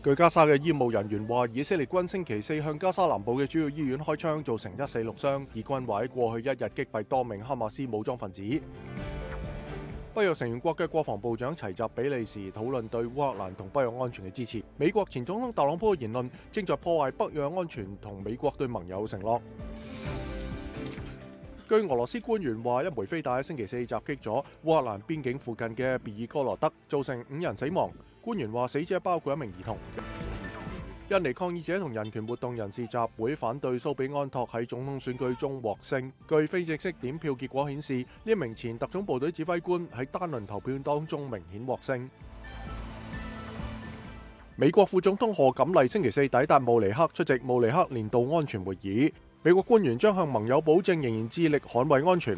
据加沙嘅医务人员话，以色列军星期四向加沙南部嘅主要医院开枪，造成一四六伤。以军话喺过去一日击毙多名哈马斯武装分子。北约成员国嘅国防部长齐集比利时讨论对乌克兰同北约安全嘅支持。美国前总统特朗普嘅言论正在破坏北约安全同美国对盟友承诺。据俄罗斯官员话，一枚飞弹星期四袭击咗乌克兰边境附近嘅别尔哥罗德，造成五人死亡。官员话，死者包括一名儿童。印尼抗议者同人权活动人士集会反对苏比安托喺总统选举中获胜。据非正式点票结果显示，呢一名前特种部队指挥官喺单轮投票当中明显获胜。美国副总统贺锦丽星期四抵达慕尼黑出席慕尼黑年度安全会议。美国官员将向盟友保证，仍然致力捍卫安全。